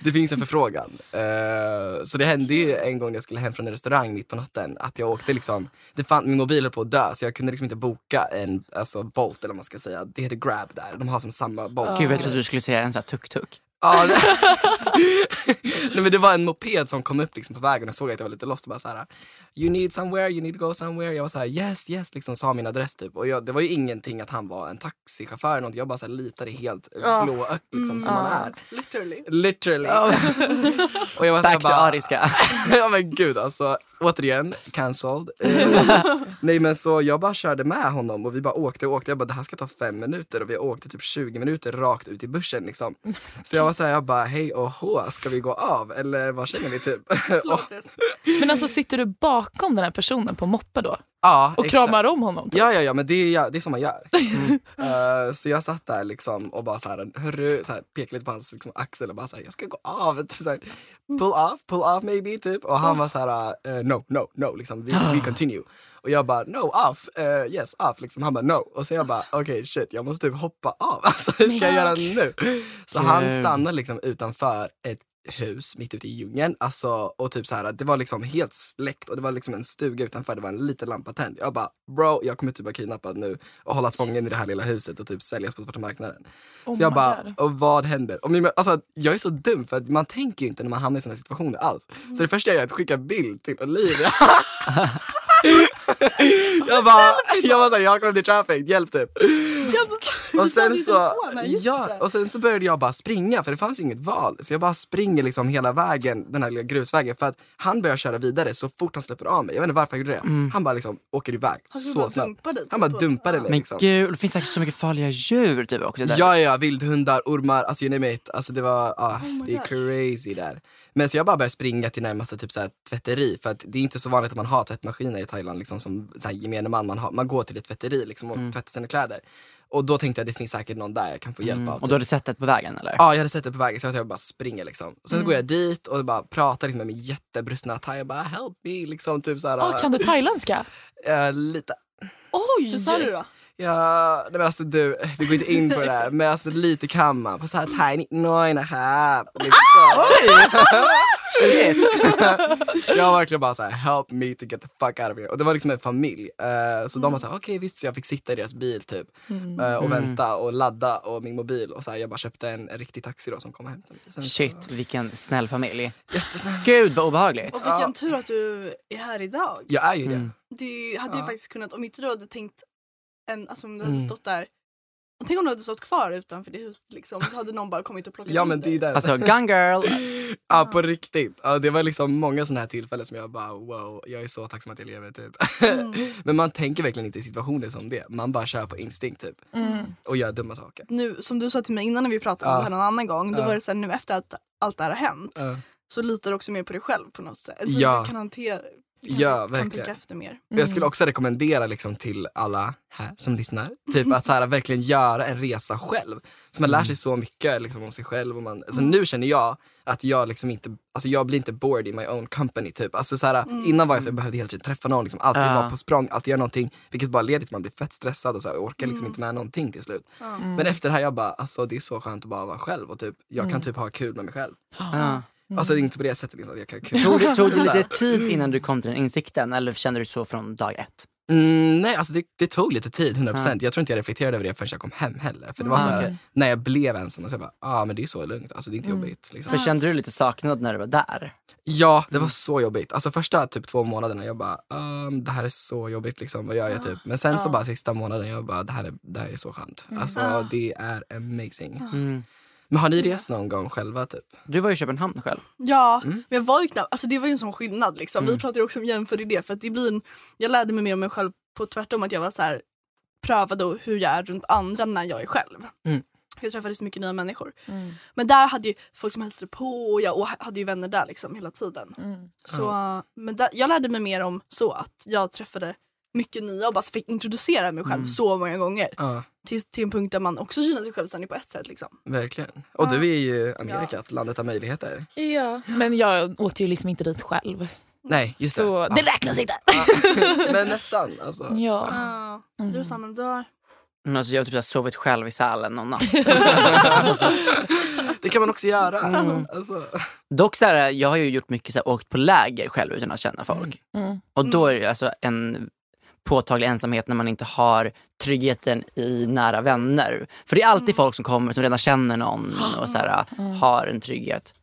Det finns en förfrågan. Eh, så det hände ju en gång när jag skulle hem från en restaurang mitt på natten att jag åkte liksom, det fann, min mobil höll på att dö så jag kunde liksom inte boka en alltså, Bolt eller vad man ska säga. Det heter Grab där, de har som samma Bolt. Gud, jag trodde du skulle säga en sån här tuk-tuk. Ja, det... [laughs] Nej men det var en moped som kom upp liksom på vägen och såg att jag var lite lost och bara såhär You need somewhere, you need to go somewhere. Jag var såhär yes, yes, liksom sa min adress typ. Och jag, det var ju ingenting att han var en taxichaufför eller något. Jag bara såhär litade helt Ja. blåögt liksom som man är. Literally. Literally. [laughs] och jag var Back jag to bara, ariska. [laughs] ja men gud alltså, återigen cancelled. Eh, [laughs] nej men så jag bara körde med honom och vi bara åkte och åkte. Jag bara det här ska ta fem minuter och vi åkte typ 20 minuter rakt ut i bussen liksom. Så jag var såhär, jag bara hej och hå, ska vi gå av eller vad känner vi typ? Förlåt. [laughs] Men alltså sitter du bakom den här personen på moppe då? Ja, Och exakt. kramar om honom? Typ. Ja, ja, ja, men det är, det är som man gör. [laughs] Eh, så jag satt där liksom och bara så här, hörru, så här, pekade lite på hans liksom, axel och bara så här, jag ska gå av. Typ, så här, pull off, pull off maybe typ. Och han var så här, eh, no, no, no, liksom, we, we continue. Och jag bara no off, eh, yes off, liksom. han bara no. Och så jag bara okej okay, shit jag måste typ hoppa av, [laughs] alltså hur ska jag göra nu? Så han Gud. stannade liksom utanför ett hus mitt ute i djungeln. Alltså, och typ så här, det var liksom helt släckt och det var liksom en stuga utanför, det var en liten lampa tänd. Jag bara bro, jag kommer typ vara kidnappad nu och hållas fången i det här lilla huset och typ säljas på svarta marknaden. Oh så jag bara, God. och vad händer? Och min, alltså, jag är så dum för att man tänker ju inte när man hamnar i sådana situationer alls. Så det första jag gör är att skicka bild till Olivia. [laughs] [laughs] jag bara, jag bara såhär, jag kommer bli trafficked, hjälp typ. Och sen, så, ja, och sen så började jag bara springa för det fanns ju inget val. Så jag bara springer liksom hela vägen, den här lilla grusvägen för att han börjar köra vidare så fort han släpper av mig. Jag vet inte varför han gjorde det. Han bara liksom åker iväg Han skulle så bara snabbt. dumpa dig, Han typ, bara och- dumpade mig Men liksom. gud, det finns säkert så mycket farliga djur typ också där. Ja, ja, vildhundar, ormar, alltså you name it. Alltså det var, ja, Oh det är crazy där. Men så jag bara började springa till närmaste typ så här, tvätteri för att det är inte så vanligt att man har tvättmaskiner i Thailand liksom som så här, gemene man. Man, har, man går till ett tvätteri liksom och tvättar sina kläder. Och då tänkte jag det finns säkert någon där jag kan få hjälp Mm. av. Och typ. du hade sett det på vägen eller? Ja, jag hade sett det på vägen så jag bara springer liksom. Och sen så går jag dit och bara pratar liksom med min jättebrustna thai. Jag bara help me liksom typ såhär. Ah, kan du thailändska? [laughs] eh, lite. Oj! Hur sa du då? Ja, nej men alltså du, vi går inte in på det där [laughs] men alltså lite kan man på såhär tiny nine and a half. Liksom. [laughs] Shit! [laughs] jag var verkligen bara såhär help me to get the fuck out of here. Och det var liksom en familj. eh, så de var såhär okej visst så jag fick sitta i deras bil typ. eh, och vänta och ladda och min mobil och så här, jag bara köpte en, riktig taxi då som kom mig. Sen så- Shit, vilken snäll familj. Jättesnäll. Gud vad obehagligt. Och vilken tur att du är här idag. Jag är ju det. Mm. Du hade ju Ja. faktiskt kunnat, om inte du hade tänkt, en, alltså om du hade Mm. stått där Tänk om du hade stått kvar utanför det huset liksom, så hade någon bara kommit och plockat Ja men det är den. Alltså gun girl. [laughs] Ja på riktigt. Ja, det var liksom många sådana här tillfällen som jag bara wow, jag är så tacksam att jag lever typ. [laughs] Men man tänker verkligen inte i situationer som det. Man bara kör på instinkt typ. Och gör dumma saker. Nu, som du sa till mig innan när vi pratade om Ja. det här någon annan gång, då Ja. var det så här, nu efter att allt det här har hänt Ja. så litar du också mer på dig själv på något sätt. Alltså, Ja. Du kan hantera, Ja, verkligen. mer. Jag skulle också rekommendera liksom till alla här som lyssnar, typ att så här, verkligen göra en resa själv. För man lär sig så mycket liksom, om sig själv. Och man, alltså, nu känner jag att jag liksom inte, alltså jag blir inte bored in my own company typ. Alltså, så här, Innan var jag så jag behövde hela tiden träffa någon, liksom, alltid Ja. vara på språng, alltid göra någonting. Vilket bara leder till att man blir fett stressad och så här, orkar liksom inte med någonting till slut. Men efter det här jag bara, alltså det är så skönt att bara vara själv och typ, jag kan typ ha kul med mig själv. Ja. Alltså det är inte på det sättet att jag kan. Tog, det, tog det lite tid innan du kom till den insikten eller kände du så från dag ett? Mm, nej, alltså det, det tog lite tid, 100%. Jag tror inte jag reflekterade över det förrän jag kom hem heller. För det var Ah, så här, när jag blev ensam, och så jag bara, ah, men det är så lugnt, alltså det är inte jobbigt. Liksom. För kände du lite saknad när du var där? Ja, det var så jobbigt. Alltså första typ två månaderna, jag bara, um, det här är så jobbigt liksom, vad gör jag typ? Men sen så bara sista månaden, jag bara, det här är, det här är så skönt. Alltså det är amazing. Mm. Men har ni rest någon gång själva typ? Du var ju i Köpenhamn själv. Ja, Mm. men jag var ju knappt, alltså det var ju en sån skillnad liksom. Vi pratade också om jämför i det för att det blir en, jag lärde mig mer om mig själv på tvärtom att jag var så här prövade hur jag är runt andra när jag är själv. Mm. Jag träffade så mycket nya människor. Men där hade ju folk som hälsade på och jag och hade ju vänner där liksom hela tiden. Så, men där, jag lärde mig mer om så att jag träffade mycket nya och bara fick introducera mig själv så många gånger. Ja, Till, till en punkt där man också känner sig självständig på ett sätt. Liksom. verkligen. Och du är ju Amerikat, landet av möjligheter. Ja. Men jag åkte ju liksom inte dit själv. Nej, just Så det. det räknas inte. [laughs] Men nästan alltså. Ja. Ja, Du Samuel, du har... Men alltså, jag har typ så sovit själv i Sälen någon natt. [laughs] Det kan man också göra. Mm. Alltså. Dock så här, jag har ju gjort mycket så här, åkt på läger själv utan att känna folk. Mm. Och då är det alltså en påtaglig ensamhet när man inte har tryggheten i nära vänner. För det är alltid folk som kommer som redan känner någon och så här, [gasps] har en trygghet.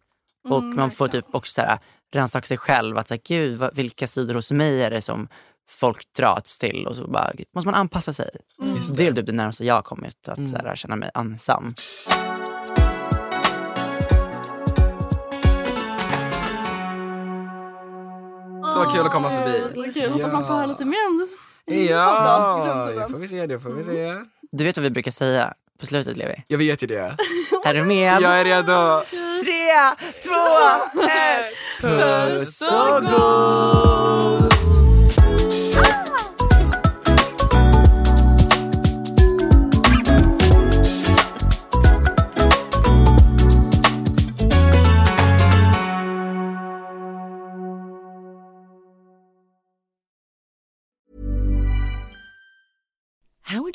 Och man får typ också så här, rannsaka sig själv. Att så här, gud, vilka sidor hos mig är det som folk dras till? Och så bara, måste man anpassa sig. Så det är typ det närmaste jag har kommit att så här, känna mig ensam. Så kul att komma förbi. Så kul, hoppas man får höra lite mer om det. Ja, det får vi se. Det får vi se. Du vet vad vi brukar säga på slutet Levi? Jag vet ju det. Är du med? Jag är redo. Tre, två, ett. Puss och gos!